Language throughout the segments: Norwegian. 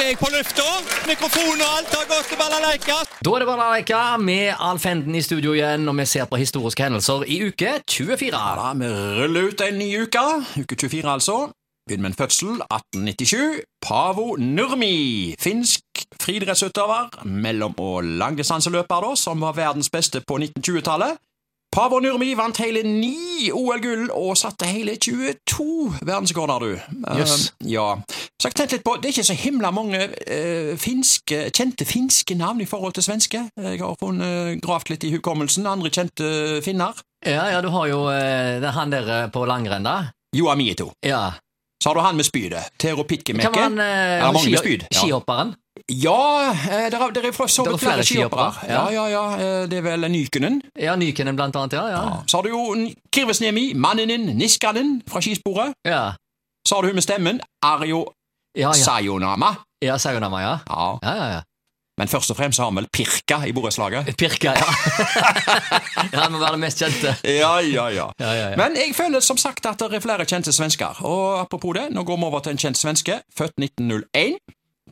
er jeg på lufta. Mikrofon og alt har gått til balalaika. Da er det Balalaika med Alf Henden i studio igjen, og vi ser på historiske hendelser i uke 24. Ja, vi ruller ut en ny uke. Uke 24, altså. Begynner med en fødsel. 1897. Pavo Nurmi. Finsk friidrettsutøver. Mellom- og langdistanseløper, da, som var verdens beste på 1920-tallet. Pavo Nurmi vant hele ni OL-gull og satte hele 22 verdensrekorder, du. Jøss. Uh, ja. Så jeg tenkte litt på, Det er ikke så himla mange eh, finske, kjente finske navn i forhold til svenske. Jeg har funnet, gravd litt i hukommelsen. Andre kjente finner. Ja, ja, du har jo eh, han der eh, på langrenn, da. Joa Mieto. Ja. Så har du han med spydet. Tero Pitkemekke. Hvem var han eh, Ja, ski- ja. skihopperen? Ja, eh, det er, det er så vidt flere skihoppere. Ja, ja. ja, ja. eh, Det er vel Nykenen. Ja, Nykenen blant annet, ja. Ja, Så har du jo Kirvesnemi, Kirvesniemi, Manninen, Niskanen fra skisporet. ja. Så har du hun med stemmen, Arjo ja, ja. Sayonama. ja Sayonama, ja. Ja. Ja, ja, ja. Men først og fremst har han vel Pirka i borettslaget. Pirka, ja. ja, Han må være den mest kjente. Ja, ja, ja. Ja, ja, ja. Men jeg føler som sagt at det er flere kjente svensker. Og apropos det, nå går vi over til en kjent svenske, født 1901.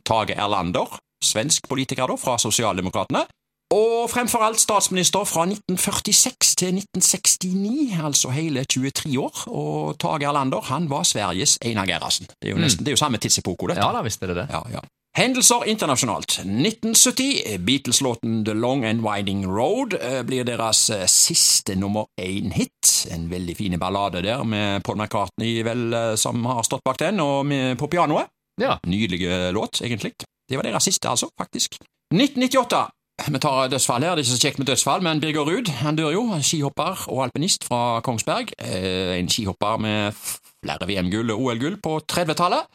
Tage Erlander, svensk politiker da, fra Sosialdemokratene. Og fremfor alt statsminister fra 1946 til 1969, altså hele 23 år. Og Tage Erlander han var Sveriges Einar Gerhardsen. Det er jo nesten, det er jo samme tidsepoke, dette. Ja da, visst er det det. Ja, ja. Hendelser internasjonalt. 1970, Beatles-låten The Long and Winding Road eh, blir deres eh, siste nummer én-hit. En veldig fin ballade der, med Paul McCartney vel, eh, som har stått bak den, og med, på pianoet. Ja. Nydelig låt, egentlig. Det var deres siste, altså, faktisk. 1998. Vi tar dødsfall her, det er ikke så kjekt med dødsfall, men Birger Ruud han dør jo. Skihopper og alpinist fra Kongsberg. Eh, En skihopper med flere VM-gull og OL-gull på 30-tallet.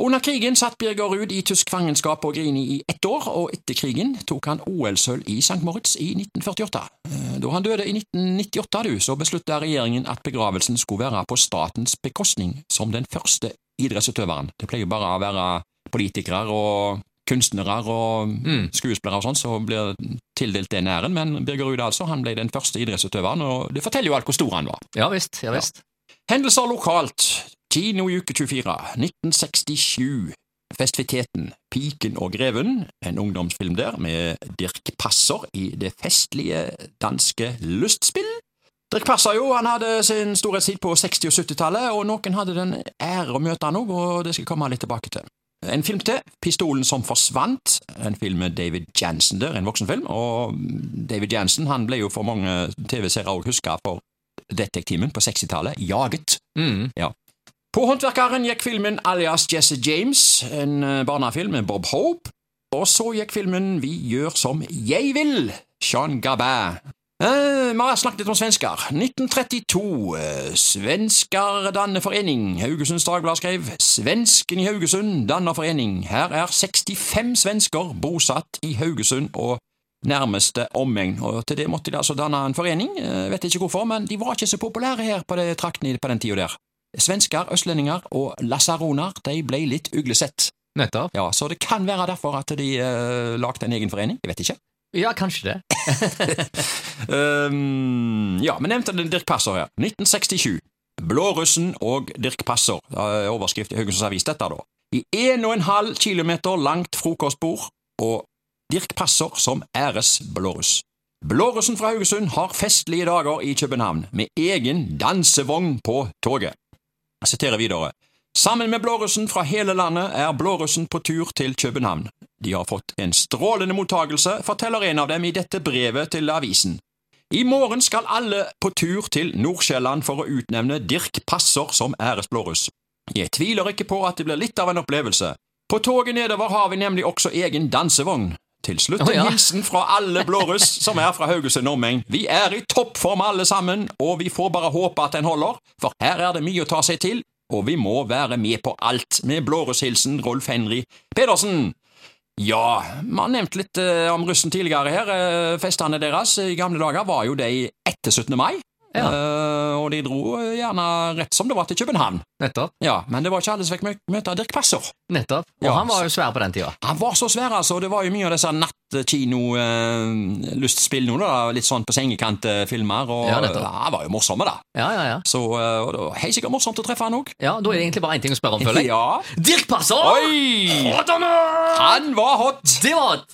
Under krigen satt Birger Ruud i tysk fangenskap på Grini i ett år, og etter krigen tok han OL-sølv i St. Moritz i 1948. Eh, Da han døde i 1998, du, så besluttet regjeringen at begravelsen skulle være på statens bekostning, som den første idrettsutøveren. Det pleier jo bare å være politikere og kunstnere og Mm. skuespillere og sånn som blir tildelt den æren, men Birger Ruud altså, han ble den første idrettsutøveren, og det forteller jo alt hvor stor han var. Ja visst. ja visst. Hendelser lokalt. Kino i uke 24. 1967. Festiviteten Piken og greven, en ungdomsfilm der med Dirk Passer i det festlige danske lystspill. Dirk Passer jo, han hadde sin storhetstid på 60- og 70-tallet, og noen hadde den ære å møte han òg, og det skal jeg komme litt tilbake til. En film til, Pistolen som forsvant, en film med David Jansen der, en voksenfilm, og David Jansen han ble jo for mange TV-seere òg huska for Detektimen på 60-tallet, Jaget. Mm. På Håndverkeren gikk filmen alias Jesse James, en eh, barnefilm med Bob Hope. Og så gikk filmen Vi gjør som jeg vil, Jean Gabin. Eh, vi har snakket litt om svensker. 1932. Eh, svensker danner forening. Haugesunds Dagblad skrev Svensken i Haugesund danner forening. Her er 65 svensker bosatt i Haugesund og nærmeste omegn, og til det måtte de altså danne en forening. Eh, vet ikke hvorfor, men de var ikke så populære her på det traktene på den tida der. Svensker, østlendinger og lasaroner de ble litt uglesett. Nettopp. Ja, Så det kan være derfor at de uh, lagde en egen forening. Jeg vet ikke. Ja, kanskje det. Um, ja, vi nevnte Dirk Passer her. 1967. Blårussen og Dirk Passer. Overskrift i Haugesunds Avis, dette da. I en og en halv kilometer langt frokostbord, og Dirk Passer som æresblåruss. Blårussen fra Haugesund har festlige dager i København, med egen dansevogn på toget. Jeg siterer videre. Sammen med blårussen fra hele landet er blårussen på tur til København. De har fått en strålende mottagelse, forteller en av dem i dette brevet til avisen. I morgen skal alle på tur til Nordsjælland for å utnevne Dirk Passer som æresblåruss. Jeg tviler ikke på at det blir litt av en opplevelse. På toget nedover har vi nemlig også egen dansevogn. Til slutt en oh, ja. hilsen fra alle blåruss som er fra Haugesund omegn. Vi er i toppform alle sammen, og vi får bare håpe at den holder, for her er det mye å ta seg til, og vi må være med på alt. Med blårusshilsen Rolf Henry Pedersen. Ja, vi har nevnt litt eh, om russen tidligere her. Eh, festene deres i gamle dager var jo de etter 17. mai. Ja. Uh, og de dro gjerne rett som det var til København. Nettopp. Ja, Men det var ikke alle som fikk mø- møte Dirk Passer. Nettopp. Og Ja, han var jo svær på den tida. Han var så svær, altså. Det var jo mye av disse nattkino-lystspill nå, da. Litt sånn på sengekant-filmer. Og Ja, nettopp. han var jo morsom, da. Ja, ja, ja. Så uh, det var helt sikkert morsomt å treffe han òg. ja da er det egentlig bare én ting å spørre om, føler jeg. Ja. Dirk Passer! Oi! Hot? Han var hot! Det var hot!